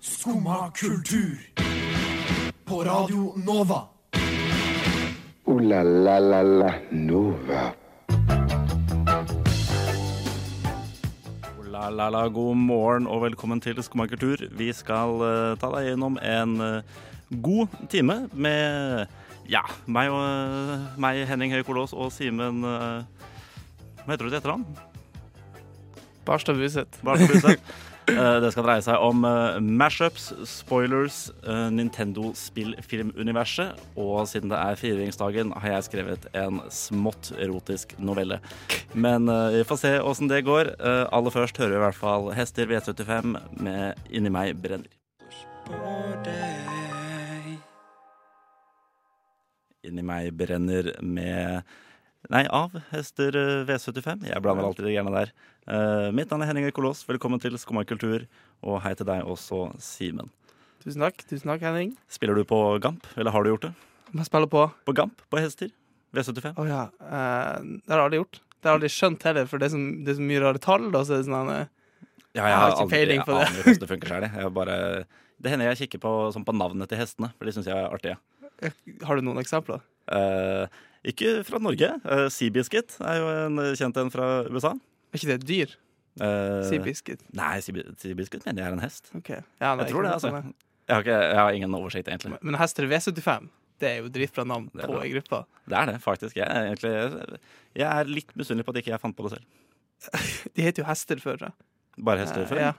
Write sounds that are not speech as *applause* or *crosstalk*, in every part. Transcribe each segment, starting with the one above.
Skumma kultur. På Radio Nova. O-la-la-la-la Nova. La, la, la, god morgen og velkommen til Skumma kultur. Vi skal uh, ta deg gjennom en uh, god time med ja, meg, og, eh, meg Henning Høie Kolås og Simen Hva heter du til etternavn? Barstad Buseth. *laughs* Eh, det skal dreie seg om eh, mashups, spoilers, uh, Nintendo-spillfilmuniverset. Og siden det er firehjulsdagen, har jeg skrevet en smått erotisk novelle. Men eh, vi får se åssen det går. Eh, aller først hører vi i hvert fall Hester V75 med Inni meg brenner. Inni meg brenner med Nei, av Hester eh, V75. Jeg blander alltid de greiene der. Eh, mitt navn er Henning Øykolås. Velkommen til Skumma kultur. Og hei til deg også, Simen. Tusen takk, tusen takk, Henning. Spiller du på Gamp, eller har du gjort det? Jeg spiller på? På Gamp på hester? V75? Å ja. eh, det har jeg aldri gjort. Det har jeg aldri skjønt heller, for det er så, det er så mye rare tall. Da, så er sånn, eh, Ja, Jeg har ikke peiling på det. Aner hvordan det funker bare, det hender jeg kikker på, sånn på navnet til hestene, for de syns jeg er artige. har du noen eksempler? Eh, ikke fra Norge. Uh, Seabiscuit er jo en kjent en fra USA. Er ikke det et dyr? Uh, Sea biscuit. Nei, sea Seabiscuit mener jeg er en hest. Okay. Ja, nei, Jeg tror det, altså. Jeg har, ikke, jeg har ingen oversikt, egentlig. Men hester V75, det er jo dritbra navn på ei gruppe. Det er det, faktisk. Jeg er, egentlig, jeg er litt misunnelig på at ikke jeg fant på det selv. *laughs* De heter jo hester før. tror jeg. Bare hester Eh, før. ja.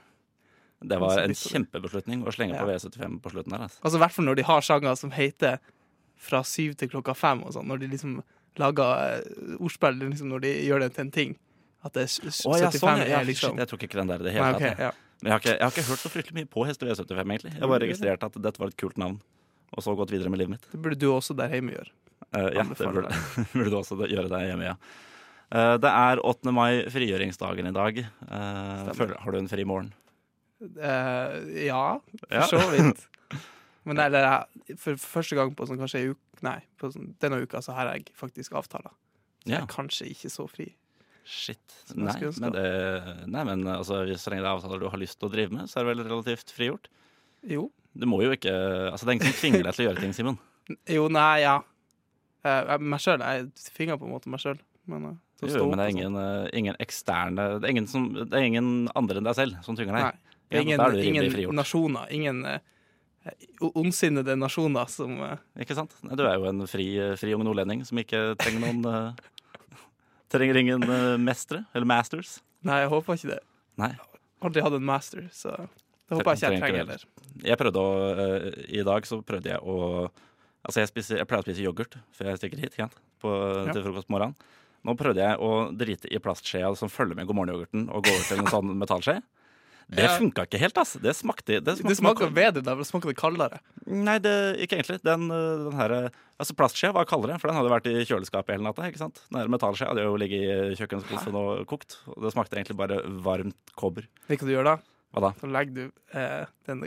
Det var en kjempebeslutning å slenge på Ja. V75 på slutten der. Altså. Altså hvert fall når de har sanger som heter Fra syv til klokka fem og sånn. Når de liksom lager eh, ordspill liksom når de gjør det til en ting. At det er s- s- 75 ja, er liksom shit, Jeg tok ikke den der i det hele tatt. Okay, ja. Men jeg har, ikke, jeg har ikke hørt så fryktelig mye på Hester V75, egentlig. Jeg har bare registrert at dette var et kult navn. Og så gått videre med livet mitt. Det burde du også der hjemme gjøre. Uh, ja, det burde, *laughs* burde du også gjøre der hjemme, ja. Uh, det er 8. mai, frigjøringsdagen i dag. Uh, føler, har du en fri morgen? Ja, for Ja. så vidt. *laughs* Men det er, for første gang på sånn kanskje ei uke Nei, på sånn, denne uka så har jeg faktisk avtaler. Så jeg er kanskje ikke så fri. Shit. Nei, men, det, nei, men altså, så lenge det er avtaler du har lyst til å drive med, så er det vel relativt frigjort. Jo. Du må jo ikke Altså, det er ingen som tvinger deg til å gjøre ting, Simen. *laughs* Jo, nei, ja. Eh, jeg- meg sjøl. Jeg tvinger på en måte meg sjøl. Men, eh, stå Jo, men det er sånn. ingen, eh, ingen eksterne det er ingen, som, det er ingen andre enn deg selv som tvinger deg. Nei. Det Ja, er ingen, er ingen nasjoner, ingen ondsinnede nasjoner som eh, Ikke sant? Du er jo en fri, fri ung nordlending som ikke trenger noen eh, Trenger ingen mestre, eller masters. Nei, jeg håper ikke det. Nei. Aldri hatt en master, så det håper jeg ikke jeg Trenger heller. Jeg prøvde å uh, I dag så prøvde jeg å Altså, jeg, spiser, jeg pleier å spise yoghurt før jeg stikker hit igjen. På, Ja. til frokost på morgenen. Nå prøvde jeg å drite i plastskjea som følger med god morgen-yoghurten, og gå over til en sånn metallskje. Det Ja. funka ikke helt, ass. Det smakte Det smakte, Det smaker bedre da, det smaker det kaldere. Nei, det, ikke egentlig. Den, øh, den her, øh, altså plastskje var kaldere, for den hadde vært i kjøleskapet hele natta. ikke sant? Den her metallskjea hadde jo ligget i kjøkkenskuffen og kokt. Og det smakte egentlig bare varmt kobber. Vet du hva du gjør da? Hva da? Så legger du eh, den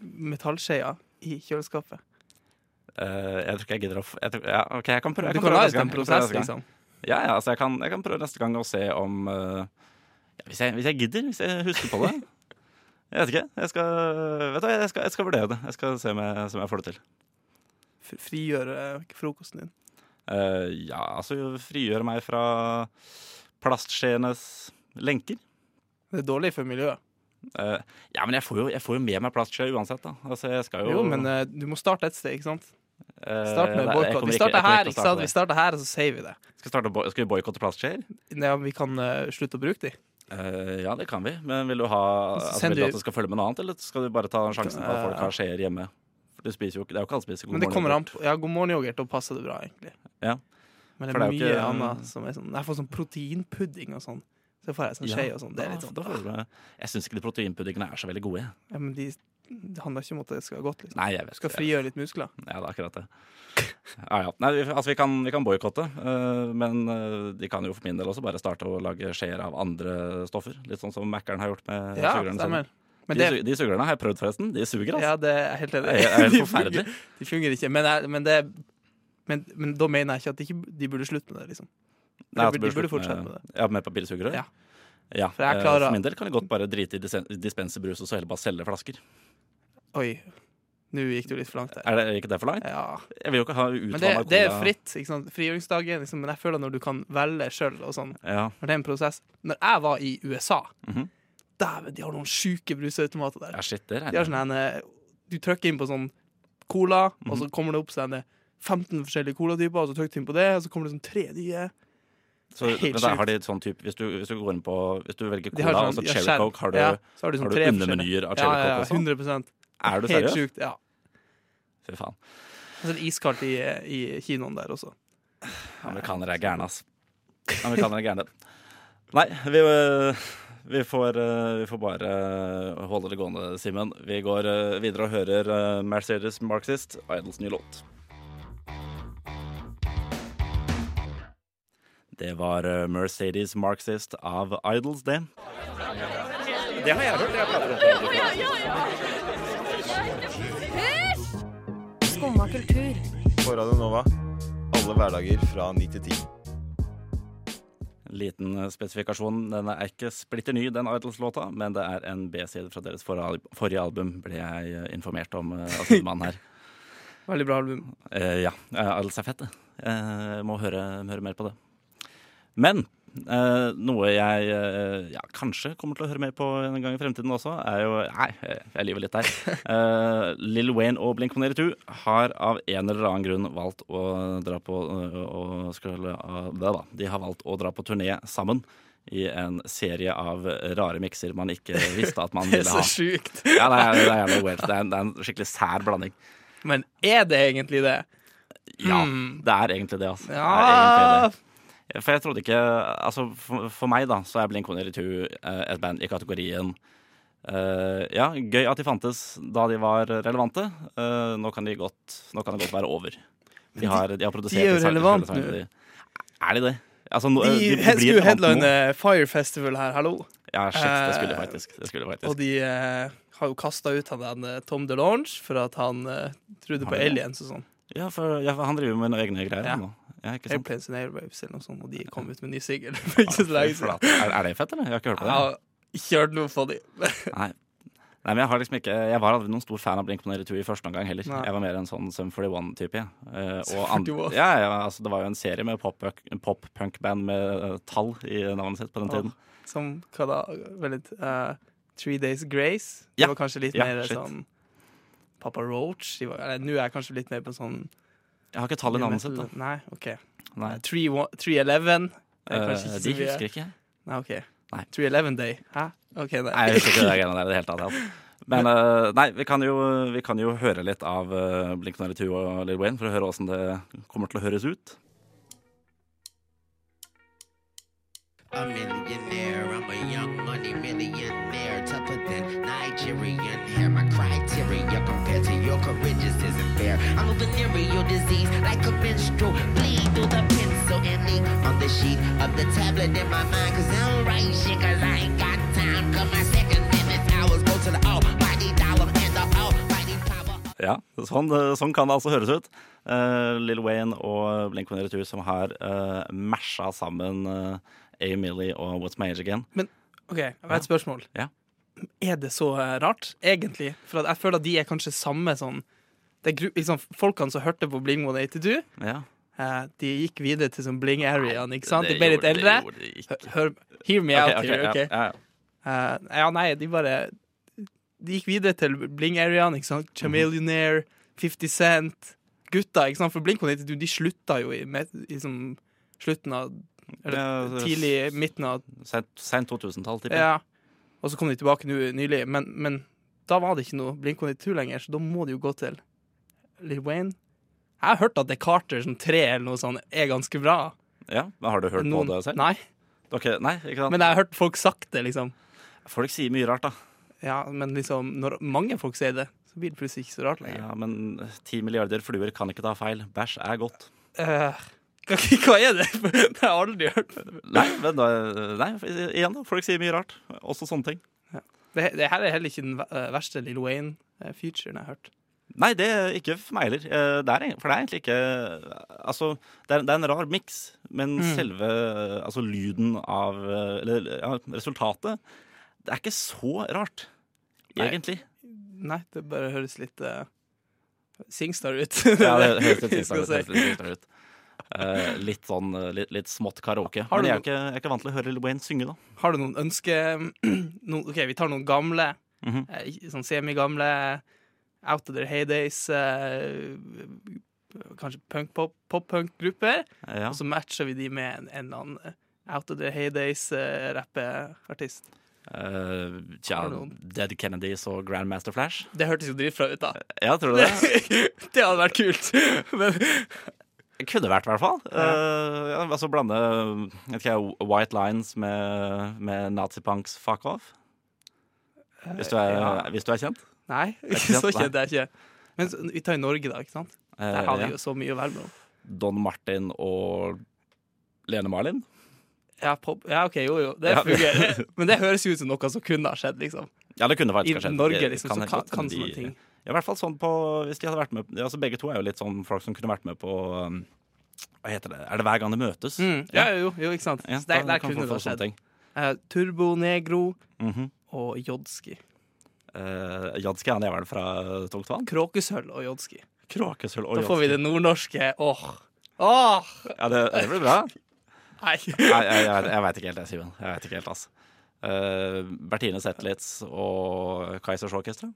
metallskjea i kjøleskapet. Uh, jeg tror ikke jeg gidder å jeg tror, ja, OK, jeg kan prøve. Jeg Du kan kan prøve lage neste gang. en kan prøve prosess, neste gang. liksom. Ja, ja, altså jeg kan, jeg kan prøve neste gang og se om øh, ja, hvis, jeg, hvis jeg gidder, hvis jeg husker på det. *laughs* Jeg vet ikke. Jeg skal, vet du, jeg skal, jeg skal vurdere det. Jeg skal se om jeg, se om jeg får det til. Frigjøre frokosten din. Uh, ja, altså frigjøre meg fra plastskjeenes lenker. Det er dårlig for miljøet. Uh, ja, men jeg får, jo, jeg får jo med meg plastskje uansett, da. Altså, jeg skal jo Jo, men uh, du må starte et sted, ikke sant? eh, Start med boikott. Vi starter her, ikke sant? Vi starter her, og så sier vi det. Skal, starte, skal vi boikotte plastskjeer? Ja, vi kan slutte å bruke de. Eh, ja, det kan vi. Men vil du ha Så altså, Vil du at det skal følge med noe annet, eller skal du bare ta sjansen på at folk Eh, har skjeer hjemme? For du spiser jo ikke Det er jo ikke alle spiser god Men det kommer an morgen-yoghurt. Ja, god morgen-yoghurt, da passer det bra, egentlig. Ja. Men det er, det er mye ikke- annet som er sånn Jeg får sånn proteinpudding og sånn. Så får jeg sånn skje og sånn. Det er litt sånn da får du Jeg syns ikke de proteinpuddingene er så veldig gode. ja, Men de, det handler ikke om at det skal gå godt, liksom. Nei, jeg vet Skal frigjøre litt muskler. Ja, det er akkurat det. *laughs* Ja, ja. Nei, vi- altså, vi kan, vi kan boikotte, uh, men uh, de kan jo for min del også bare starte å lage skjeer av andre stoffer. Litt sånn som Mækkern har gjort med Ja, sugerørene sine. Men De, det, de sugerørene har jeg prøvd, forresten. De suger, altså. ja, det er helt enig. Det er, helt *laughs* De forferdelig. fungerer- De fungerer ikke. Men, jeg, men, det, men, men da mener jeg ikke at de, de burde slutte med det, liksom. Nei, de det burde fortsette med det. Ja, med papirsugerør? Ja. Ja, For eh, for min del kan jeg godt bare drite i dispenserbrus og så heller bare selge flasker. Oi, nå gikk du litt for langt der. Er det ikke det for langt? Ja. Jeg vil jo ikke ha Men det, utvanna det er fritt. ikke sant? Frigjøringsdagen, liksom, men jeg føler når du kan velge sjøl og sånn, Ja. når det er en prosess Når jeg var i USA, Mhm. dæven, de har noen sjuke brusautomater der. ja, shit, det De har sånn en, eh, Du trykker inn på sånn cola, Mhm. og så kommer det opp sånn eh, 15 forskjellige colatyper, og så trykker du inn på det, og så kommer det sånn tre nye. Så men der har de sånn type hvis du, hvis du går inn på Hvis du velger cola sånn- så Cherry. Coke, har du, ja, så har du, sånn har du undermenyer av cherry coke ja, ja, Coke også? 100 Er du Helt seriøs? sjukt. Ja. Fy faen. Og så er det iskaldt i, i kinoen der også. Amerikanere er gærne, ass. *laughs* Amerikanere er gærne. Nei, vi, øh, vi, får, øh, vi får bare øh, holde det gående, Simen. Vi går videre og hører Mercedes Marxist, Idols nye låt. Det var Mercedes Marxist av Idols, det. Det har jeg hørt. Jeg prater om det. Kultur. På Radio Nova. Alle hverdager fra ni til ti. Liten eh, spesifikasjon. Den er ikke splitter ny, den Idols-låta, men det er en B-side fra deres forrige album, ble jeg eh, informert om eh, av sidemannen her. *laughs* Veldig bra album. Eh, ja, Idols er fett, det. Eh, må høre, høre mer på det. Men noe jeg eh, ja, kanskje kommer til å høre mer på en gang i fremtiden også, er jo Nei, eh, jeg lyver litt der. Uh, *laughs* Lill Wayne og Blink-182 har av en eller annen grunn valgt å dra på uh, det da. De har valgt å dra på turné sammen i en serie av rare mikser man ikke visste at man *laughs* Det er ville så ha. sjukt. Ja, det er, det er weird. Det er, en- det er en skikkelig sær blanding. Men er det egentlig det? Ja, Mm. det er egentlig det, altså. Det er egentlig Ja. det. For jeg trodde ikke Altså, for, for meg, da, så er Blink-182 eh, et band i kategorien uh, Ja, gøy at de fantes da de var relevante. Uh, nå, kan de godt, nå kan det godt være over. De har, de har produsert de er jo relevante nå. Er de det? Altså, no, De, de, de skulle headline. Fire Festival her, hallo. Ja, shit, det skulle de faktisk. Det skulle faktisk. Og de uh, har jo kasta ut han der, eh, Tom DeLonge for at han trodde på aliens og sånn. Ja, for, ja, for han driver med noen egne greier. Ja. nå. Ja, ikke sant? Airplanes and Airwaves eller noe sånt, og de kom ut med ny singel. *laughs* Er, er det fett, eller? Jeg har ikke hørt på det. Jeg har ikke hørt noe fra de. *laughs* Nei. Nei, men Jeg har liksom ikke Jeg var aldri noen stor fan av Blink-182 i første omgang heller. Nei. Jeg var mer en sånn Sum 41-type. jeg. Eh, Sum og and- 41. ja, ja, altså, det var jo en serie med pop-punk- pop-punk-band med eh, tall i navnet sitt på den tiden. tiden. Som hva da? Veldig, litt eh, Three Days Grace? Ja. Det var kanskje litt Ja, mer shit. sånn Papa Roach? Nå er jeg kanskje litt mer på sånn Jeg har ikke tallet navnet sitt. da Nei, OK. Nei. 311? Det er Eh, de husker ikke. Nei, OK. Nei. 311 Day. Hæ? OK, nei. Nei, jeg husker ikke det greiene der i det hele tatt. altså. *laughs* Men uh, nei, vi kan, jo, vi kan jo høre litt av uh, Blink-182 og Lil Wayne for å høre åssen det kommer til å høres ut. A millionaire, I'm a young money millionaire, tougher than Nigerian hair. My criteria compared to your courageous isn't fair. I'm a venereal disease, like a menstrual bleed through the pencil and ink on the sheet of the tablet in my mind. Cause I don't write shit, cause I ain't got time. Cause my second minute hours go to the almighty. Ja, sånn, eh, sånn kan det altså høres ut. Uh, Lill Wayne og Blink-182 som har uh, masha sammen uh, A. Millie og What's My Age Again. OK, jeg har et spørsmål. Ja. Er det så eh, rart, egentlig? For jeg føler at de er kanskje samme sånn det er liksom, Folkene som hørte på Bling 182, Ja, eh, de gikk videre til sånn Bling Area, ikke sant? De ble litt eldre. Hør, hear me okay, out okay, here, ja, OK? ja, ja. Uh, ja, nei, de bare De gikk videre til Bling Area, ikke sant? Mhm. Chameleonaire, 50 Cent Gutta, ikke sant? For Blink 182, de slutta jo i, med, i sånn, slutten av Eller tidlig, midten av Sent, sent 2000-tall, tipper jeg. Ja. Og så kom de tilbake nu, nylig, men, men da var det ikke noe Blink 182 lenger, så da må det jo gå til Lil Wayne. Jeg har hørt at The Carter som tre eller noe sånt er ganske bra. Ja, men Har du hørt Noen- på det selv? Nei, Ok, nei, ikke sant? men jeg har hørt folk sagt det, liksom. Folk sier mye rart, da. Ja, men liksom, når mange folk sier det, så blir det plutselig ikke så rart lenger. Ja, Men ti milliarder fluer kan ikke ta feil. Bæsj er godt. Eh, hva er det? *laughs* Det har jeg aldri hørt. Nei, men da, nei, igjen, da. Folk sier mye rart. Også sånne ting. Det, det her er heller ikke den eh, verste Lil Wayne-featuren jeg har hørt. Nei, det er ikke for meg heller. Eh, Det er, for det er egentlig ikke Altså, det er, det er en rar miks, men Mm. selve altså, lyden av eh, Eller ja, resultatet Det er ikke så rart, Nei. egentlig. Nei, det bare høres litt uh, Singstar ut. Ja, det høres litt *laughs* Singstar ut. Litt. Eh, litt sånn eh, litt, litt smått karaoke. Har Men jeg er, ikke, jeg er ikke vant til å høre Lil Wayne synge, da. Har du noen ønske *clears throat* no, OK, vi tar noen gamle, Mm -hmm. sånn semigamle, out of their heydays Uh, Kanskje pop-punk-grupper. Ja. Og så matcher vi de med en, eller annen out of their heydays uh. Eh, tja? Dead Kennedys og Grandmaster Flash. Det hørtes jo dritbra ut, da. Ja, tror du det? *laughs* det hadde vært kult. *laughs* Men kunne vært, i hvert fall. Eh, ja, altså blande ikke White Lines med, med nazipunks fuck off. Hvis du er, ja. hvis du er kjent. Nei, ikke kjent, *laughs* så kjent er jeg ikke. Men vi tar i Norge, da. ikke sant? Eh, Der har vi jo så mye å være med om. Don Martin og Lene Marlin. Ja, pop. ja, OK, jo, jo. Det Ja. fungerer. *laughs* Men det høres jo ut som noe som kunne ha skjedd, liksom. Ja, det kunne faktisk ha skjedd. I Norge, liksom, liksom, så kan, kan sånne ting. Ja, i hvert fall sånn på Hvis de hadde vært med Altså Begge to er jo litt sånn folk som kunne vært med på um, Hva heter det? Er det Hver gang det møtes? Mm, ja, jo, jo, ikke sant. Ja, der, der kunne det skjedd. Eh, Turbo Negro Mhm. og Jodski. Uh, Jodski han er vel fra Tungtvann? Kråkesølv og Jodski. Kråkesølv og Da får vi det nordnorske. Åh! Åh! Ja, det, det blir bra. *laughs* Nei. Nei, jeg, jeg, jeg veit ikke helt, jeg, Simen. Jeg vet ikke helt, altså. Uh, Bertine Zetlitz og Kaizers Orkestra.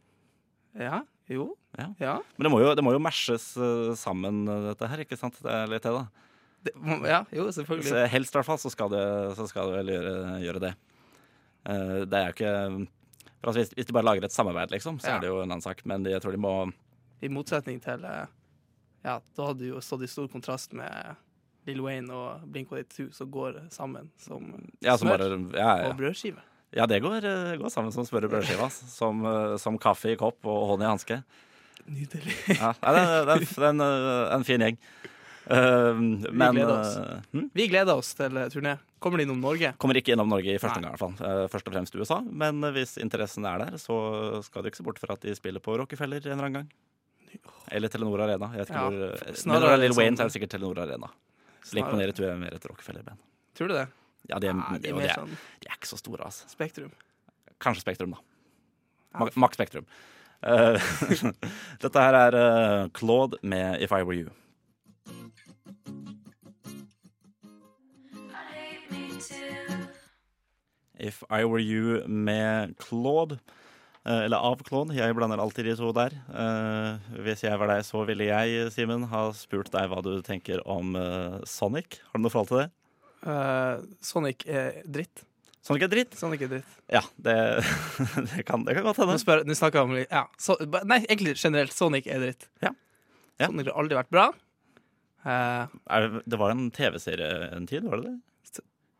Ja, jo. Ja. Ja. Men det må jo, det må jo mashes eh, sammen, eh, dette her, ikke sant? Det er litt til, da. Det, ja, jo, selvfølgelig. Så helst i hvert fall så skal det, så skal det vel gjøre, gjøre det. Uh, det er jo ikke altså, hvis, hvis de bare lager et samarbeid, liksom, så Ja. er det jo en annen sak. Men de, jeg tror de må I motsetning til Ja, da hadde jo stått i stor kontrast med Lill Wayne og Blink-182 som går sammen som Ja, som smør bare, ja, ja. og brødskive. Ja det går, eh, går sammen som smør i brødskiva. *laughs* Som, eh, som kaffe i kopp og hånd i hanske. Nydelig. Ja, det, det, det er en, eh, en fin gjeng. Uh, men gleder oss. eh, hm? Vi gleder oss til turné. Kommer de innom Norge? kommer ikke innom Norge i første omgang, gang, i hvert fall. Først og fremst USA. Men hvis interessen er der, så skal du ikke se bort fra at de spiller på Rockefeller en eller annen gang. Eller Telenor Arena. Jeg vet ikke Ja, hvor, eh, snarere men når det er Lil sånn- Wayne, er det sikkert Telenor Arena. Link på tror jeg er mer et Rockefeller-band. Tror du det? Ja, de er, Nei, de er mer er, sånn de er ikke så store, altså. Spektrum. Kanskje Spektrum, da. Ja. Ma- Max Spektrum. Eh, *laughs* dette her er eh, Claude med If I Were You. If I Were You med Claude. Eh, eller av Claude. Jeg blander alltid de to der. Eh, hvis jeg var deg, så ville jeg, Simen, ha spurt deg hva du tenker om eh, Sonic. Har du noe forhold til det? Eh, Sonic er dritt. Sonic er dritt? Sonic er dritt. Ja, det, *laughs* det, kan, det kan godt hende. Nå, spør, nå snakker om ja, so, Nei, egentlig generelt. Sonic er dritt. Ja. Ja. Sonic har aldri vært bra. Uh, det- det var en TV-serie en tid, var det det?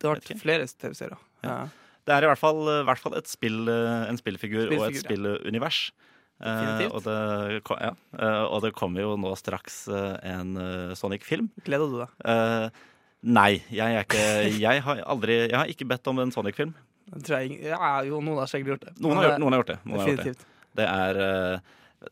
det har vært flere TV-serier. Ja. Eh, Det er i hvert fall, i hvert fall et spill, eh, en spillfigur, og et Spillfigur, spillunivers. Uh, og, det, ja, uh, og det kommer jo nå straks uh, en Sonic-film. gleder du deg? Eh, nei, jeg er ikke Jeg har aldri Jeg har ikke bedt om en Sonic-film. Jeg Ja, jo, noen har sikkert gjort det. Noen har gjort, noen har gjort det. Noen har gjort det. Det er eh,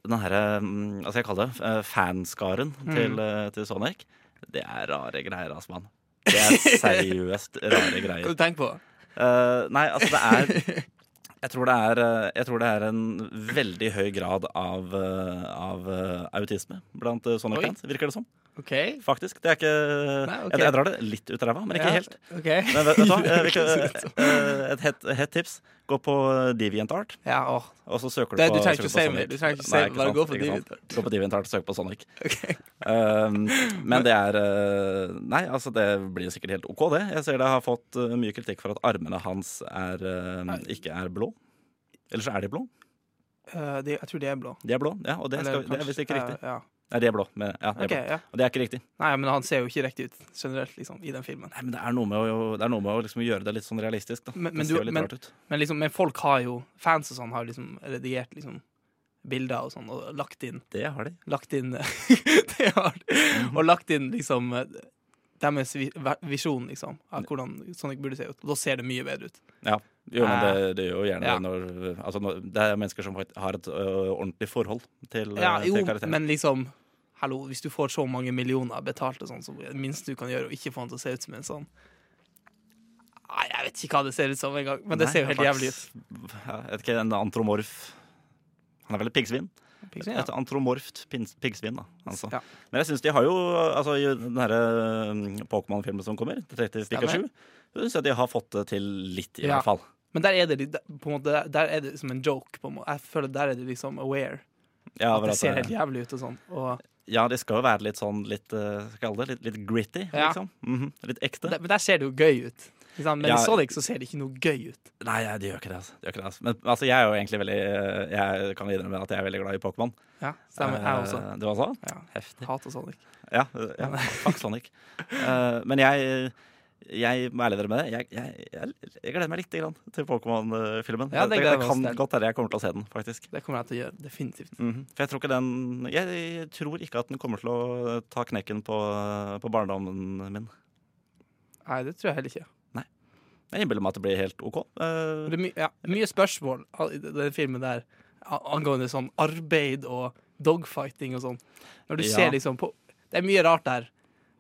den herre Hva skal jeg kalle det? Eh, fanskaren Mm. til, eh, til Sonic. Det er rare greier, altså, mann. Det er *laughs* seriøst rare greier. Hva du tenker på? Uh, nei, altså det er *laughs* jeg tror, det er eh, jeg tror det er en veldig høy grad av, eh, av eh, autisme blant sånne. Sonic-fans, virker det som. Okay. Faktisk. Det er ikke Nei, okay. jeg, jeg drar det litt ut av ræva, men ikke Ja, helt. Okay. Men vet, vet du hva? *laughs* Et hett hett tips. Gå på DeviantArt, Ja, åh. og så søker du Det, på du trenger ikke å si mer. Du trenger ikke si Bare du gå på. DeviantArt. Gå på DeviantArt og søk på Sonic. *laughs* Okay. Um, men det er uh, Nei, altså, det blir sikkert helt OK, det. Jeg ser det har fått uh, mye kritikk for at armene hans er, uh, ikke er blå. Eller så er de blå. Uh, de, jeg tror de er blå. De er blå, ja, og det, Eller skal, det er visst ikke riktig. riktig. Ja, Nei, de er blå. Men, ja, de er blå. ja. Og det er ikke riktig. Nei, men han ser jo ikke riktig ut generelt liksom, i den filmen. Nei, men det er noe med å, det noe med å liksom gjøre det litt sånn realistisk, da. Men- men du- men-. Men, liksom, men folk har jo Fans og sånn har liksom redigert liksom bilder og sånn, og lagt inn Det har de. Lagt inn *laughs* det har, de. Og lagt inn liksom deres visjon, liksom, av hvordan Sonic burde se ut. Og da ser det mye bedre ut. Ja, Jo, men Eh, det, det gjør jo gjerne ja. det når Altså, når, det er mennesker som har et ø, ordentlig forhold til, Ja, jo, til karakteren. men liksom Hallo, hvis du får så mange millioner betalt og sånn, så det minste du kan gjøre, å ikke få han til å se ut som en sånn Nei, jeg vet ikke hva det ser ut som engang, men det ser jo helt jævlig ut. jeg vet ikke, en antromorf Han er vel et piggsvin? Piggsvin, ja. Et antromorft piggsvin, da. Altså. Ja. Men jeg syns de har jo Altså, i den Pokémon-filmen som kommer, 30 Pikachu, syns jeg de har fått det til litt, i Ja. hvert fall. Men der er det på en måte, der- er det som en joke. På en måte. Jeg føler Der er det liksom aware. Ja, At det ser helt jævlig ut og sånn. Og ja, det skal jo være litt sånn litt, skal det, litt, litt gritty, Ja. liksom. Mhm, Litt ekte. der, men der ser det jo gøy ut. Liksom. Men Ja. i Sonic så ser det ikke noe gøy ut. Nei, ja, det gjør ikke det. Altså. Det gjør ikke det altså. Men altså, jeg er jo egentlig veldig Jeg kan innrømme at jeg er veldig glad i Pokémon. Ja, stemmer. Jeg også. Eh, Du også? Ja. Heftig. Hater Sonic. Ja, ja fuck Sonic. uh, men jeg jeg må ærlig med det. Jeg, jeg, jeg, jeg gleder meg litt grann til Pokémon-filmen. Ja, det det, det, kan godt hende jeg kommer til å se den, faktisk. Det kommer jeg til å gjøre. Definitivt. Mhm. For jeg tror ikke den Jeg tror ikke at den kommer til å ta knekken på, på barndommen min. Nei, det tror jeg heller ikke. Nei. Jeg innbiller meg at det blir helt OK. Uh, Det er my ja, mye spørsmål i den filmen der angående sånn arbeid og dogfighting og sånn. Når du Ja. ser liksom på Det er mye rart der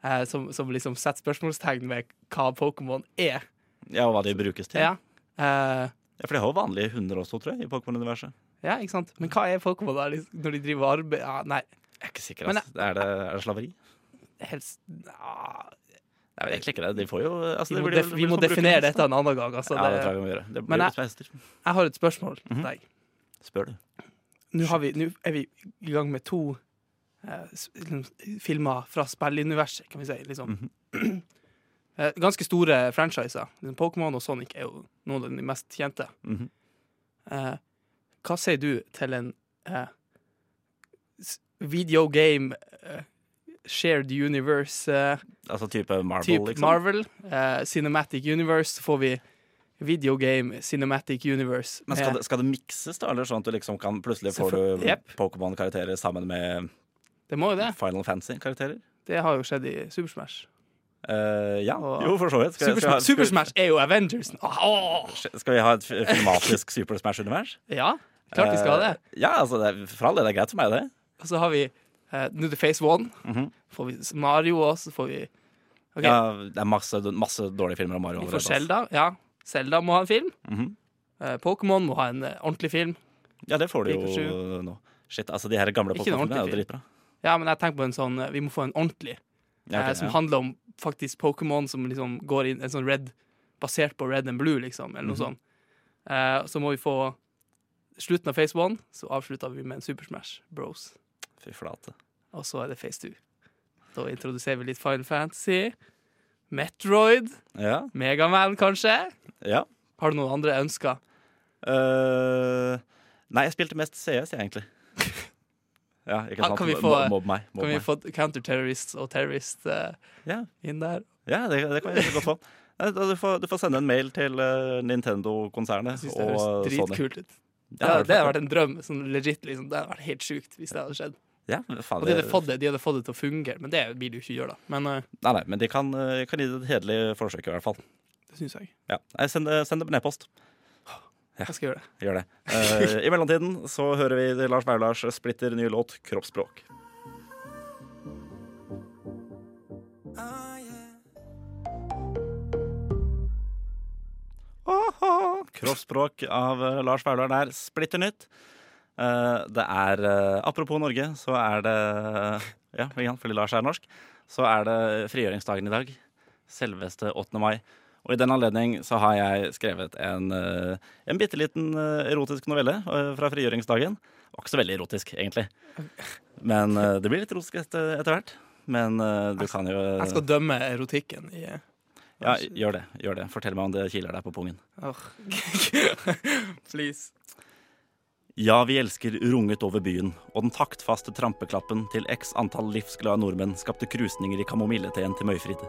eh, som, som liksom setter spørsmålstegn ved hva Pokémon er. ja, og hva de brukes til. Ja. Eh, Ja, For de har jo vanlige hunder også, tror jeg, i Pokémon-universet. ja, ikke sant? Men hva er Pokémon da, liksom, når de driver arbeid? Ja, nei, Jeg er ikke sikker. Men Altså. Er, det, er det slaveri? helst ja, Det er vel egentlig ikke det. De får jo altså, Vi må, def vi må definere dette en annen gang. Altså, Ja, det tror jeg vi må gjøre. Det Men jeg- jeg har et spørsmål til Mhm. deg. Spør du. Nå, har vi, nå er vi i gang med to filmer fra spilluniverset, kan vi si. Liksom. Mhm. *clears throat* Eh, Ganske store franchiser. Liksom, Pokémon og Sonic er jo noen av de mest kjente. Mhm. Eh, hva sier du til en eh, video game eh, shared universe eh, Altså type Marvel, type liksom? Marvel? eh, Cinematic Universe, så får vi video game Cinematic Universe. Men skal det, skal det mikses, da? Eller sånn at du liksom kan plutselig får du yep. Pokémon-karakterer sammen med det må jo det. Final Fantasy-karakterer? Det har jo skjedd i Super Smash. Uh, ja, Og- jo, for så vidt. Skal, Super, skal, Smash, Super Smash er jo Avengers. Oh! skal, vi ha et filmatisk Super Smash-univers? Ja, klart vi skal ha det. Uh, ja, altså, det for all del, det er greit for meg, det. Og så har vi uh, New The Face One. Mhm. Får vi Mario også, så får vi okay. Ja, det er masse, masse dårlige filmer om Mario. Vi får Selda. Zelda. Ja, Zelda må ha en film. Mhm. Eh, Pokémon må ha en eh, ordentlig film. Ja, det får du jo nå. Shit, altså, de her gamle Pokémon-filmene er jo dritbra. Ja, men jeg tenker på en sånn eh, Vi må få en ordentlig. Ja, okay, eh, som ja. handler om faktisk Pokémon som liksom går inn En sånn red basert på red and blue, liksom, eller noe Mhm. sånt. Eh, så må vi få slutten av Face One, så avslutter vi med en Super Smash Bros. Fy flate. Og så er det Face 2. Da introduserer vi litt Final Fantasy. Metroid. Ja. Megaman, kanskje. ja. Har du noen andre ønsker? Uh, nei, jeg spilte mest CS, jeg, egentlig. Ja, ikke sant? kan vi få- Mobb meg. Mobb Kan vi få counterterrorists og terrorist uh, yeah. inn der? ja det, det kan vi godt få. Du får, du får sende en mail til eh, Nintendo-konsernet det høres dritkult ut. Ja, det hadde vært en drøm. Sånn legit, liksom. Det hadde vært helt sjukt hvis det hadde skjedd. Ja, faen, de hadde det- fått det, de hadde fått det til å fungere, men det vil de jo ikke gjøre, da. Men uh, Nei, nei, men de kan, eh, kan gi det et hederlig forsøk, i hvert fall. det syns jeg. Ja. Send, send det på nedpost. Jeg skal gjøre det. Gjør det. Uh, I mellomtiden så hører vi Lars Maulars splitter nye låt 'Kroppsspråk'. Åhå. Kroppsspråk av eh, Lars Vaular der. Splitter nytt. Eh, det er Apropos Norge, så er det Ja, fordi Lars er norsk. Så er det frigjøringsdagen i dag. Selveste 8. mai. Og i den anledning så har jeg skrevet en, eh, en bitte liten eh, erotisk novelle eh, fra frigjøringsdagen. Det var ikke så veldig erotisk, egentlig. Men det blir litt erotisk etter, etter hvert. Men du du kan jo Jeg skal dømme erotikken i Ja, gjør det. gjør det. Fortell meg om det kiler deg på pungen. åh. *laughs* Please. Ja, vi elsker runget over byen, og den taktfaste trampeklappen til x antall livsglade nordmenn skapte krusninger i kamomilleteen til Møyfrid.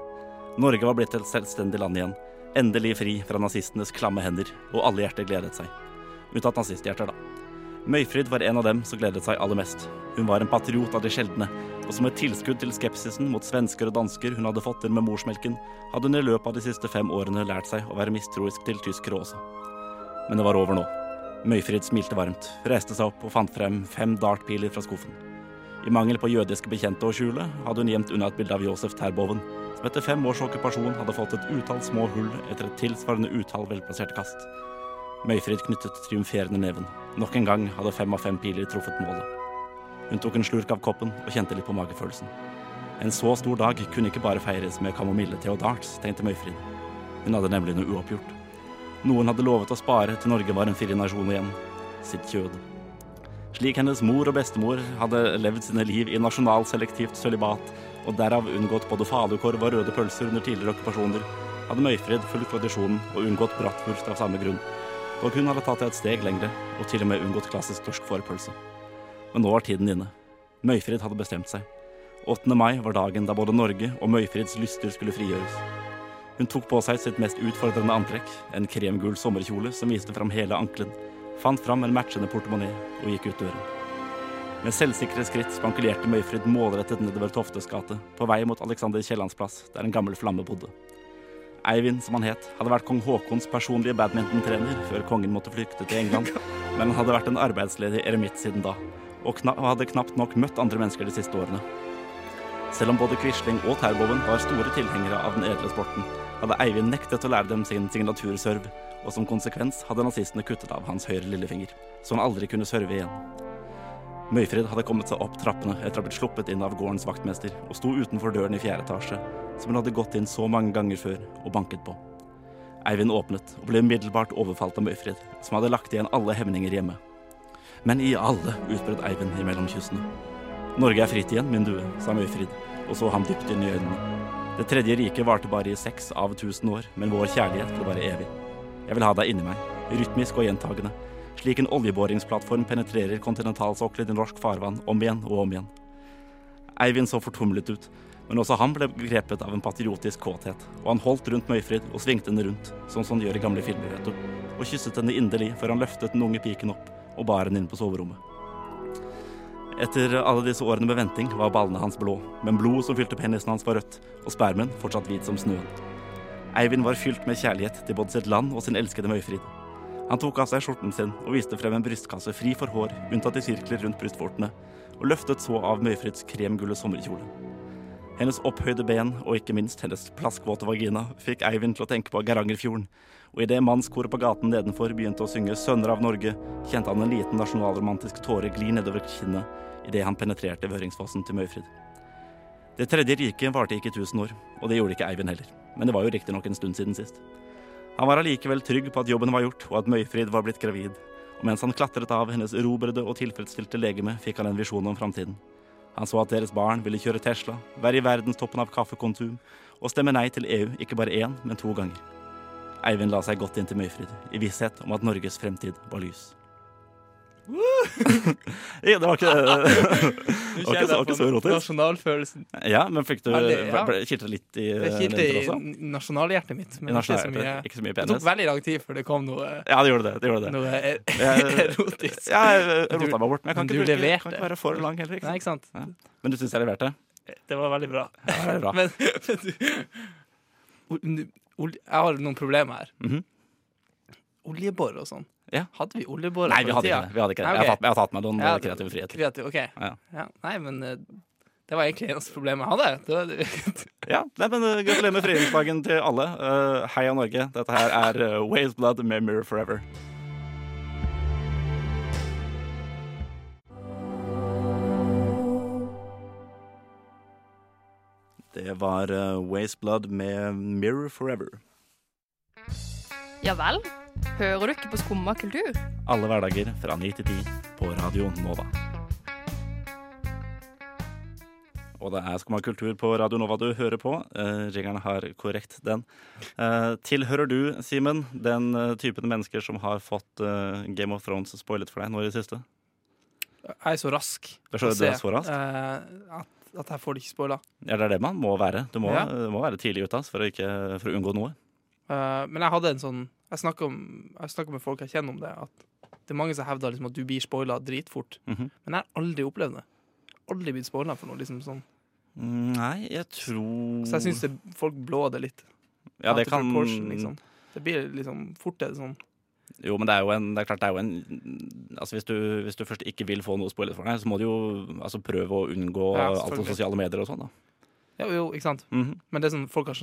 Norge var blitt et selvstendig land igjen, endelig fri fra nazistenes klamme hender, og alle hjerter gledet seg. Unntatt nazisthjerter, da. Møyfrid var en av dem som gledet seg aller mest. Hun var en patriot av de sjeldne, og som et tilskudd til skepsisen mot svensker og dansker hun hadde fått til med morsmelken, hadde hun i løpet av de siste fem årene lært seg å være mistroisk til tyskere også. Men det var over nå. Møyfrid smilte varmt, reiste seg opp og fant frem fem dartpiler fra skuffen. I mangel på jødiske bekjente å skjule, hadde hun gjemt unna et bilde av Josef Terboven, som etter fem års okkupasjon hadde fått et utall små hull etter et tilsvarende utall velplasserte kast. Møyfrid knyttet triumferende neven. Nok en gang hadde fem av fem piler truffet målet. Hun tok en slurk av koppen og kjente litt på magefølelsen. En så stor dag kunne ikke bare feires med kamomille, te og darts, tenkte Møyfrid. Hun hadde nemlig noe uoppgjort. Noen hadde lovet å spare til Norge var en fri nasjon igjen. Sitt kjød. Slik hennes mor og bestemor hadde levd sine liv i nasjonalselektivt sølibat, og derav unngått både falukorv og røde pølser under tidligere okkupasjoner, hadde Møyfrid fulgt tradisjonen og unngått bratwurst av samme grunn. Dog hun hadde tatt det et steg lengre, og til og med unngått klassisk torsk fårepølse. Men nå var tiden inne. Møyfrid hadde bestemt seg. 8. mai var dagen da både Norge og Møyfrids lyster skulle frigjøres. Hun tok på seg sitt mest utfordrende antrekk, en kremgul sommerkjole som viste fram hele ankelen, fant fram en matchende portemonee og gikk ut døren. Med selvsikre skritt spankulerte Møyfrid målrettet nedover Toftes gate, på vei mot Alexander Kiellands plass, der en gammel flamme bodde. Eivind, som han het, hadde vært kong Haakons personlige badmintontrener før kongen måtte flykte til England, *laughs* men han hadde vært en arbeidsledig eremitt siden da, og kna hadde knapt nok møtt andre mennesker de siste årene. Selv om både Quisling og Terboven var store tilhengere av den edle sporten, hadde Eivind nektet å lære dem sin signaturserv, og som konsekvens hadde nazistene kuttet av hans høyre lillefinger, så han aldri kunne serve igjen. Møyfrid hadde kommet seg opp trappene etter å ha blitt sluppet inn av gårdens vaktmester, og sto utenfor døren i fjerde etasje, som hun hadde gått inn så mange ganger før og banket på. Eivind åpnet og ble umiddelbart overfalt av Møyfrid, som hadde lagt igjen alle hemninger hjemme. Men i alle, utbrøt Eivind imellom kyssene. Norge er fritt igjen, min due, sa Møyfrid, og så ham dypt inn i øynene. Det tredje riket varte bare i seks av tusen år, men vår kjærlighet ble bare evig. Jeg vil ha deg inni meg, rytmisk og gjentagende, slik en oljeboringsplattform penetrerer kontinentalsokkelen i norsk farvann om igjen og om igjen. Eivind så fortumlet ut, men også han ble grepet av en patriotisk kåthet, og han holdt rundt Møyfrid og svingte henne rundt, sånn som han gjør i gamle filmer, vet du, og kysset henne inderlig før han løftet den unge piken opp og bar henne inn på soverommet. Etter alle disse årene med venting var ballene hans blå, men blodet som fylte penisen hans var rødt, og spermen fortsatt hvit som snøen. Eivind var fylt med kjærlighet til både sitt land og sin elskede Møyfrid. Han tok av seg skjorten sin og viste frem en brystkasse fri for hår, unntatt i sirkler rundt brystvortene, og løftet så av Møyfrids kremgulle sommerkjole. Hennes opphøyde ben, og ikke minst hennes plaskvåte vagina, fikk Eivind til å tenke på Garangerfjorden, og idet mannskoret på gaten nedenfor begynte å synge 'Sønner av Norge', kjente han en liten nasjonalromantisk tåre gli nedover kinnet idet han penetrerte Vøringsfossen til Møyfrid. Det tredje riket varte ikke tusen år, og det gjorde ikke Eivind heller, men det var jo riktignok en stund siden sist. Han var allikevel trygg på at jobben var gjort, og at Møyfrid var blitt gravid, og mens han klatret av hennes erobrede og tilfredsstilte legeme, fikk han en visjon om framtiden. Han så at deres barn ville kjøre Tesla, være i verdenstoppen av kaffekontum og stemme nei til EU ikke bare én, men to ganger. Eivind la seg godt inn til Møyfrid, i visshet om at Norges fremtid var lys. *laughs* ja, det var ikke, *laughs* det var ikke, ikke så erotisk. Nasjonalfølelsen. Ja, men fikk du Ja, ja. kilte det litt i Det eh, kilte i nasjonalhjertet mitt, men I ikke så mye. ikke så mye Det tok veldig lang tid før det kom noe, Ja, det gjorde det. det, gjorde det. noe er- *laughs* Jeg- erotisk. Ja, jeg rota meg bort, men jeg kan men ikke, bruke, kan ikke være for lang heller. Ikke? Nei, ikke sant? Ja. Men du syns jeg leverte? Det var veldig bra. Ja, det er bra. Men, men du Ol- ol- Jeg har noen problemer her. Mhm. Oljebor og sånn. Ja. Hadde vi oljebor? Nei, vi hadde ikke det. Vi hadde ikke det. Nei, Jeg, har tatt, jeg har tatt meg noen Ja, eh, kreative friheter. Kreativ, ok. Ja. Ja, nei, men eh, det var egentlig eneste problemet jeg hadde. Det var, *laughs* Ja, nei, men eh, Gratulerer med frigjøringsdagen til alle. Uh, heia Norge. Dette her er uh, Waves Blood med Mirror Forever. Det var uh, Waste Blood med Mirror Forever. Ja vel? Hører du ikke på Skumma kultur? Alle hverdager fra 9 til 10 på Radio Nova. Og det er Skumma kultur på Radio Nova du hører på. Uh, Ringerne har korrekt den. Uh, tilhører du, Simen, den eh, typen mennesker som har fått uh, Game of Thrones spoilet for deg nå i det siste? jeg er så rask Det er så- er rask? eh, at, at her får du ikke spoila. Ja, det er det man må være. Du må, Ja. du må være tidlig ute for, for å unngå noe. Eh, men jeg hadde en sånn Jeg snakka med folk jeg kjenner om det, at det er mange som hevder liksom, at du blir spoila dritfort. Mhm. Men jeg har aldri opplevd det. Aldri blitt spoila for noe. liksom sånn Mm, Nei, jeg tror Så jeg syns folk blåer det litt. ja, det kan, liksom. Det blir liksom fort er det sånn Jo, men det er jo en Det er klart det er jo en Altså hvis du, hvis du først ikke vil få noe spoilet for deg, så må du jo altså prøve å unngå Ja, alt på sosiale medier og sånn, da. Jo, jo, ikke sant? Mhm. Men det er sånn folk har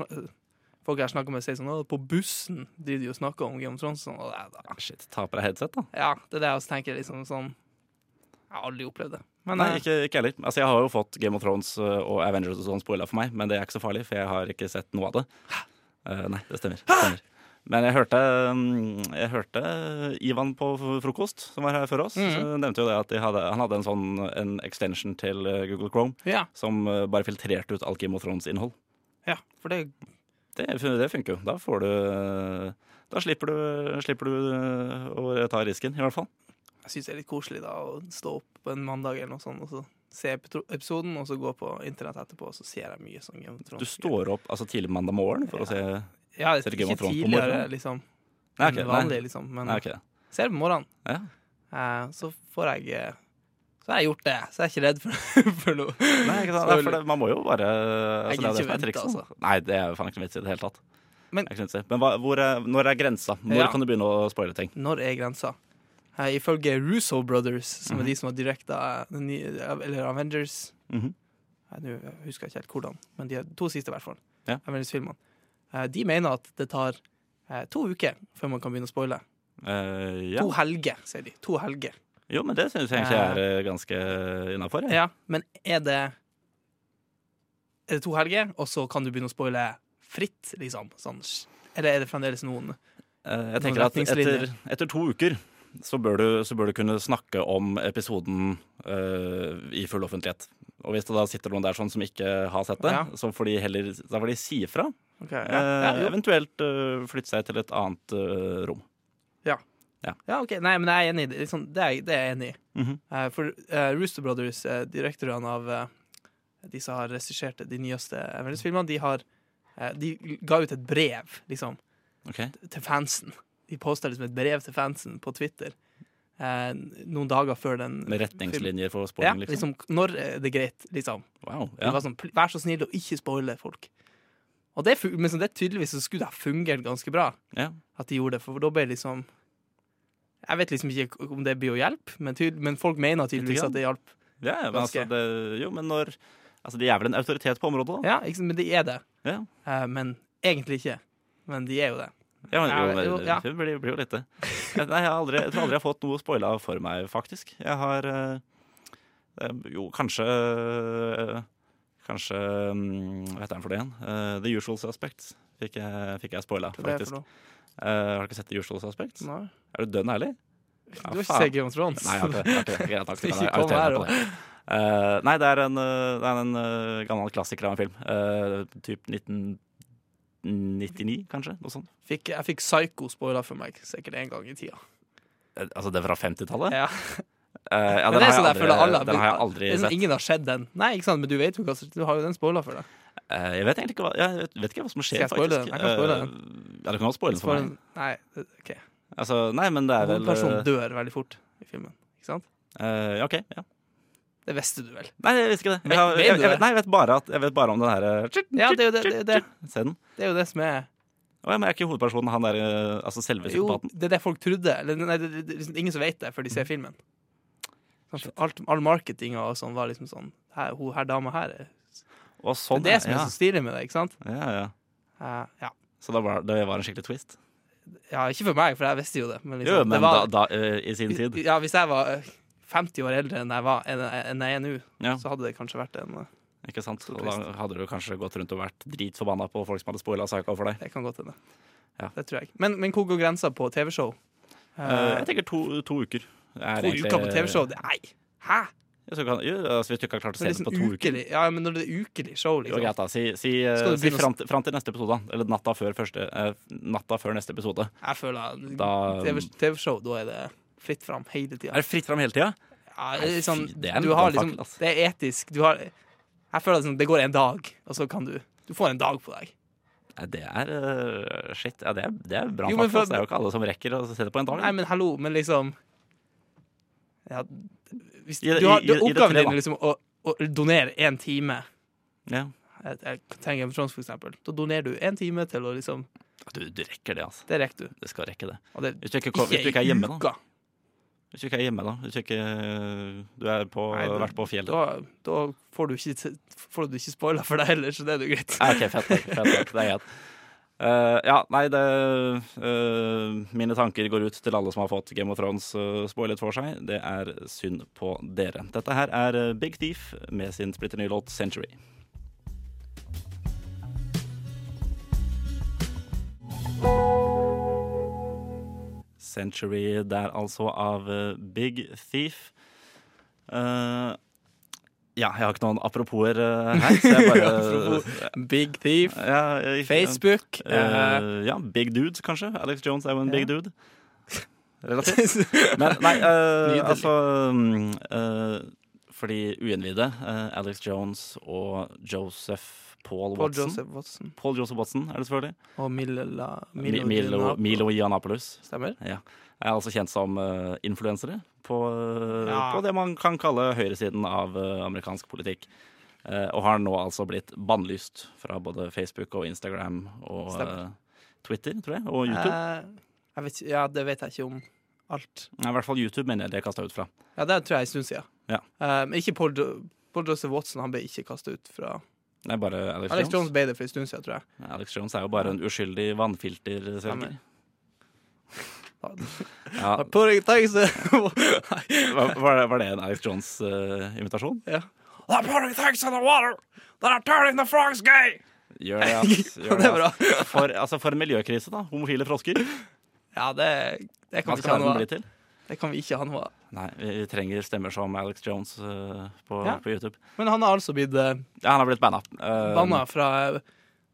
Folk jeg snakker med, sier sånn På bussen de jo snakker om Game of Thrones. Sånn, og det da. Shit, ta på deg headset, da. Ja, det er det jeg også tenker. liksom sånn Jeg har aldri opplevd det. Men Nei, eh, ikke, ikke heller. Altså, jeg har jo fått Game of Thrones uh, og Avengers og sånn spoila for meg, men det er ikke så farlig, for jeg har ikke sett noe av det. Uh, nei, det stemmer. det stemmer. Men jeg hørte, mm, jeg hørte Ivan på frokost, som var her før oss, mm. nevnte jo det at de hadde, han hadde en sånn en extension til Google Chrome ja, som bare filtrerte ut alt Game of Thrones-innhold. ja, for det Det, det funker jo. Da får du Da slipper du, slipper du uh, å ta risken, i hvert fall. Jeg syns det er litt koselig da å stå opp på en mandag eller noe sånt, og så se episoden, og så gå på internett etterpå, og så ser jeg mye sånn Game of Thrones. Du står opp altså tidlig mandag morgen for å se ja, det, Game ikke of Thrones på tidligere, morgenen? liksom. Nei, enn ok, vanlig, nei. liksom. Men Nei, okay. ser på morgenen. Ja. Eh, så får jeg eh, Så har jeg gjort det. Så jeg er ikke redd for, *laughs* for noe. Nei, ikke sant? Nei, for det, man må jo bare altså, Jeg gidder ikke vente, altså. Nei, det er faen ikke noe vits i det hele tatt. Men- Jeg kan. Men hva, er, når er grensa? Når Ja. kan du begynne å spoile ting? Når er grensa? Her, ifølge Russo Brothers, som Mhm. er de som har direkta Eller Avengers mm -hmm. Nå husker jeg ikke helt hvordan, men de to siste, i hvert fall. Ja. Avengers-filmene. Eh, de mener at det tar eh, to uker før man kan begynne å spoile. Uh, ja. To helger, sier de. To helger. Jo, men det syns jeg egentlig er eh, ganske innafor. Ja, men er det Er det to helger, og så kan du begynne å spoile fritt, liksom? Sånn, eller er det fremdeles noen Jeg jeg Noen tenker at etter, etter to uker så bør, du, så bør du kunne snakke om episoden uh, i full offentlighet. Og hvis det da sitter noen der sånn som ikke har sett det, Ja. så får de heller da får de si ifra. Okay, ja, Eh, ja, eventuelt uh, flytte seg til et annet uh, rom. ja, ok. Nei, men jeg er enig i det. Liksom, det, er, det er jeg enig i. Mm -hmm. uh, for uh, Rooster Brothers, uh, direktørene av uh, de som har regissert de nyeste Avengers-filmene, de har eh, De ga ut et brev, liksom, okay. til fansen. De posta liksom et brev til fansen på Twitter eh, noen dager før den Med retningslinjer for Ja, liksom. liksom, når er det greit, liksom. Wow. Ja. var sånn, Vær så snill å ikke spoile folk. Og det, men så det tydeligvis så skulle det ha fungert ganske bra ja. at de gjorde det, for da ble liksom Jeg vet liksom ikke om det blir å hjelpe, men, men folk mener tydeligvis at det hjalp. Ja, men altså, det, jo, men når Altså, de er vel en autoritet på området, da? Ja, ikke men de er det. Ja. Uh, men egentlig ikke. Men de er jo det. Ja, men, jo, men, jo, ja. Det blir, blir jo litt det. Jeg- Nei, jeg, har aldri, jeg tror aldri jeg har fått noe spoila for meg, faktisk. Jeg har eh, eh, Jo, kanskje uh, Kanskje um, Hva heter den for det igjen? Eh, The Usual Suspects fikk jeg, fikk jeg spoila, faktisk. Eh, har du ikke sett The Usual Suspects? Nei. Er du dønn ærlig? Ja, Du har ikke sett Game of Thrones? Nei, jeg har ikke. Jeg har ikke *laughs* jeg kan Ikke. Eh, nei, det er en, eh, det er en uh, gammel klassiker av en film. Uh, typ 1999, kanskje? Noe sånt. Fikk, jeg fikk Psycho spoila for meg sikkert en gang i tida. Altså, det er fra 50-tallet? Ja. Uh, ja, den, har jeg aldri, den har jeg aldri sett. Ingen har sett den. Nei, ikke sant, men du vet jo hva Du har jo den spoila for deg. Eh, jeg vet egentlig ikke hva, jeg vet, vet ikke hva som skjer, Skal jeg faktisk. den? Jeg kan spoile den. Eh, ja, du kan også spoile den for meg. nei, OK. Altså, nei, men det er vel Hovedpersonen eh, dør veldig fort i filmen. Ikke sant? eh, OK. Ja. Det visste du vel? Nei, jeg visste ikke det. Jeg, har, vet jeg, du jeg, det? nei, jeg vet bare, at, jeg vet bare om den her Ja, det er jo det, det, er jo det. scenen. det, er jo det som er Å ja, men er ikke hovedpersonen han der eh, Altså selve Jo, psykopaten? det er det folk trodde. Eller, nei, det, det, det er liksom ingen som vet det før de ser filmen. Sånn, Alt, all marketinga og sånn var liksom sånn her, Hun her dama her er sånn, Det er det som er så stilig med det, ikke sant? ja, ja. Uh, ja. Så det var, det var en skikkelig twist? ja, ikke for meg, for jeg visste jo det. Men, liksom, Jo, men det var, da, da eh, i sin tid. Ja, hvis jeg var eh, 50 år eldre enn jeg, var, enn, jeg er nå, Ja, så hadde det kanskje vært en eh, ikke sant? Og da hadde du kanskje gått rundt og vært dritforbanna på folk som hadde spoila saka for deg. Det kan godt hende. Ja. Det tror jeg. Men, men hvor går grensa på TV-show? Eh, Eh, jeg tenker to, to uker. er to egentlig- uker på TV-show? Nei! Hæ? Ja, så kan, jo, altså, hvis du ikke har klart å se det liksom på to uker. Ja, men når det er ukelig show, Jo, liksom. greit, da. Si, si, eh, si fram, fram til neste episode. Eller natta før, første, eh, natta før neste episode. Jeg føler Da- TV TV-show, da er det fritt fram hele tida. Er det fritt fram hele tida? Ja, det er sånn, det er du har liksom, det er etisk. Du har, jeg føler at sånn, det går en dag, og så kan du Du får en dag på deg. Nei, det er uh, Shit. Ja, det er, det er bra. Jo, faktisk, for- Det er jo ikke alle som rekker å se det på en dag. Nei, men hallo, men liksom ja, hvis, I du har, du, i- Oppgaven din er liksom å, å donere én time. Ja. Jeg, jeg trenger Thrones, for eksempel. Da donerer du én time til å liksom Du, du rekker det, altså. Det rekker du. Det skal rekke det. Det Hvis du ikke, ikke hvis du ikke er hjemme, hjemme, da. Hvis du ikke er hjemme, da. Hvis du ikke du er på, Nei, du, vært på fjellet. Da, da får du ikke, får du ikke spoila for deg heller, så det er jo greit. Ja, OK, fett. fett, fett Det er greit. Eh, ja, nei, det uh, Mine tanker går ut til alle som har fått Game of Thrones uh, spoilet for seg. Det er synd på dere. Dette her er Big Thief med sin splitter nye låt 'Century'. Century der altså av Big Thief. Eh, ja, jeg har ikke noen aproposer uh, her, så jeg bare *laughs* Big Thief, ja, jeg- Facebook Eh, ja, Big Dudes, kanskje. Alex Jones er jo en big dude. *laughs* Relativt. Men nei, uh, altså mm, eh, Fordi uinnvidde, eh, Alex Jones og Joseph Paul Paul Watson Joseph Watson Paul Joseph Watson er det selvfølgelig. og Milo, Milo, Milo, Milo Yiannopoulos. Stemmer? Ja. Er altså kjent som uh, influensere på, eh, Ja. på det man kan kalle høyresiden av uh, amerikansk politikk. Uh, og har nå altså blitt bannlyst fra både Facebook og Instagram og Twitter, tror jeg, og YouTube. Jeg vet, ja, det vet jeg ikke om alt. Nei, I hvert fall YouTube mener jeg det er kasta ut fra. Ja, det tror jeg en stund siden. Ja. Eh, men ikke Paul, Paul Joseph Watson. Han ble ikke kasta ut fra er bare Alex, Alex Jones. Jones ble det for en stund siden, tror jeg. Alex Jones er jo bare en uskyldig vannfilterselger. Stemmer. Ja, *laughs* *laughs* var, var, det, en Alex Jones-invitasjon? Ja. They're putting things in the water that are turning the frogs gay. Gjør det, ass. *laughs* Gjør det ass. For, altså, for en miljøkrise, da. Homofile frosker. Ja, det, det kan Hva skal verden bli til? Det kan vi ikke ha noe av. Nei, vi trenger stemmer som Alex Jones uh, på, Ja. på YouTube. Men han har altså blitt uh, Ja, han har blitt banna. Uh, banna fra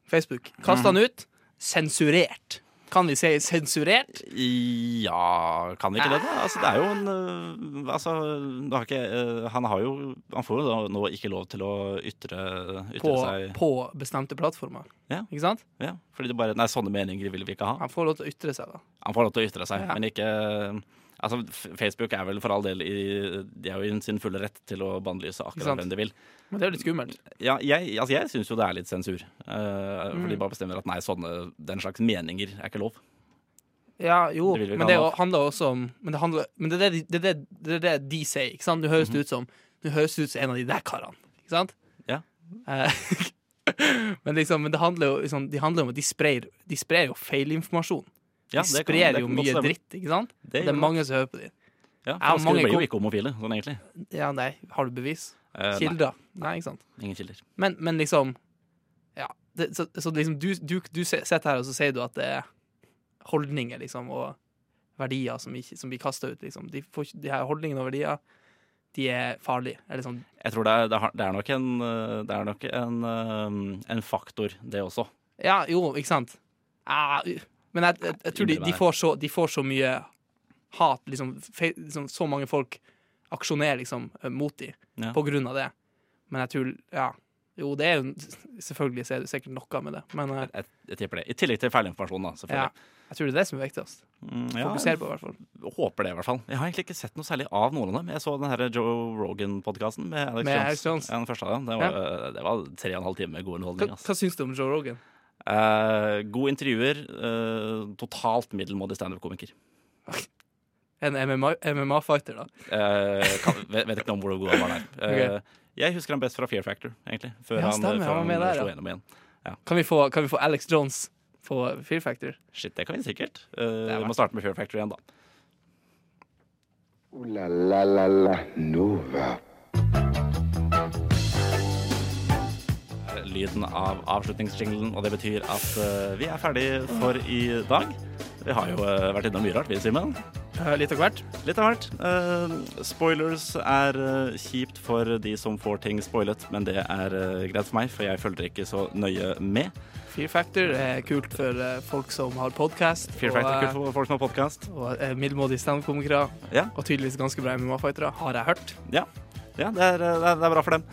Facebook. Kasta han ut. Sensurert. Kan vi si sensurert? Ja Kan vi ikke det, da? Altså, det er jo en Altså, har ikke, han har jo Han får jo nå ikke lov til å ytre, ytre På, seg på bestemte plattformer. Ja. Ikke sant? ja, Fordi det bare Nei, sånne meninger vil vi ikke ha. Han får lov til å ytre seg, da. Han får lov til å ytre seg, Ja. men ikke Altså, Facebook er vel for all del i De er jo i sin fulle rett til å bannlyse akkurat hvem de vil. Men det er jo litt skummelt. Ja, jeg, altså, jeg syns jo det er litt sensur. For Mm. de bare bestemmer at nei, sånne Den slags meninger er ikke lov. Ja, jo, Det men det handler også om Men det, handler, men det, er det, de- det, det, det er det de sier, ikke sant? Du høres mm -hmm. ut som Du høres ut som en av de der karene, ikke sant? Ja. Uh, *laughs* men liksom, men det handler jo liksom, de handler om at de sprer, de sprer jo feilinformasjon. De Ja, det kan- sprer det jo kan godt mye stemme. dritt, ikke sant? Det, Det er mange som hører på dem. Ja, for mange blir jo ikke homofile, sånn egentlig. Ja, nei, har du bevis? Eh, Kilder? Nei, ikke sant? ingen kilder. Men, men liksom Ja. Det, så, så liksom du, du, du se- sitter her og så sier du at det er holdninger, liksom, og verdier som, ikke, som blir kasta ut, liksom. De, får, ikke- de her holdningene og verdier, de er farlige. Eller sånn Jeg tror det er, det har- det er nok, en, det er nok en, øh, en faktor, det også. Ja, jo, ikke sant? Ah, u- men jeg, jeg, jeg tror de, de, får så, de får så mye hat, liksom, fe, liksom Så mange folk aksjonerer liksom eh, mot dem Ja. på grunn av det. Men jeg tror Ja. Jo, det er jo Selvfølgelig er det sikkert noe med det, men jeg, Jeg, jeg tipper det. I tillegg til feilinformasjon, da. ja, jeg tror det er det som er viktigst. Mm, ja, Fokusere på, i hvert fall. håper det, i hvert fall. Jeg har egentlig ikke sett noe særlig av noen av dem. Jeg så den her Joe Rogan-podkasten med Alex Med Jones. Jones. Ja, den første av dem. Det var, det var tre og en halv time med god underholdning. Hva, hva syns du om Joe Rogan? Eh, god intervjuer. eh, totalt middelmådig standup-komiker. En MMA-fighter, da. Eh, kan- vet, vet ikke om hvor god han var der. *laughs* Eh, Jeg husker han best fra Fear Factor, egentlig. Før Ja, han, stemmer, før han var han der, slo gjennom igjen. Kan vi få, kan vi få Alex Jones på Fear Factor? Shit, det kan vi sikkert. Vi må starte med Fear Factor igjen, da. Uh, la la la la Nova. Lyden av avslutningsjinglen, og det betyr at uh, vi er ferdig for i dag. Vi har jo uh, vært innom mye rart, vi, Simen. Uh, litt av hvert. Litt av hvert. Uh, spoilers er uh, kjipt for de som får ting spoilet, men det er uh, greit for meg, for jeg følger ikke så nøye med. Fear Factor er kult for folk som har podkast. Fear Factor er kult for folk som har podkast. Og er middelmådige standup-komikere. Ja. Og tydeligvis ganske bra MMA-fightere, har jeg hørt. Ja, ja det, er, det, er, det er bra for dem.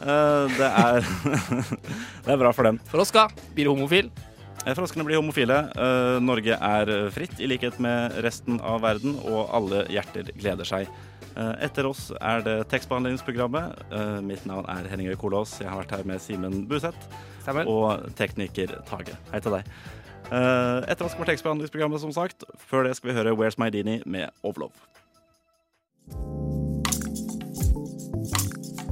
Eh, det er *laughs* Det er bra for dem. Froska blir homofil. Eh, Froskene blir homofile. Eh, Norge er fritt, i likhet med resten av verden, og alle hjerter gleder seg. Etter oss er det tekstbehandlingsprogrammet. Eh, mitt navn er Henning Øy Kolås. Jeg har vært her med Simen Buseth Stemmer. og tekniker Tage. Hei til deg. Etter oss kommer tekstbehandlingsprogrammet, som sagt. Før det skal vi høre Where's My Dini med Overlove.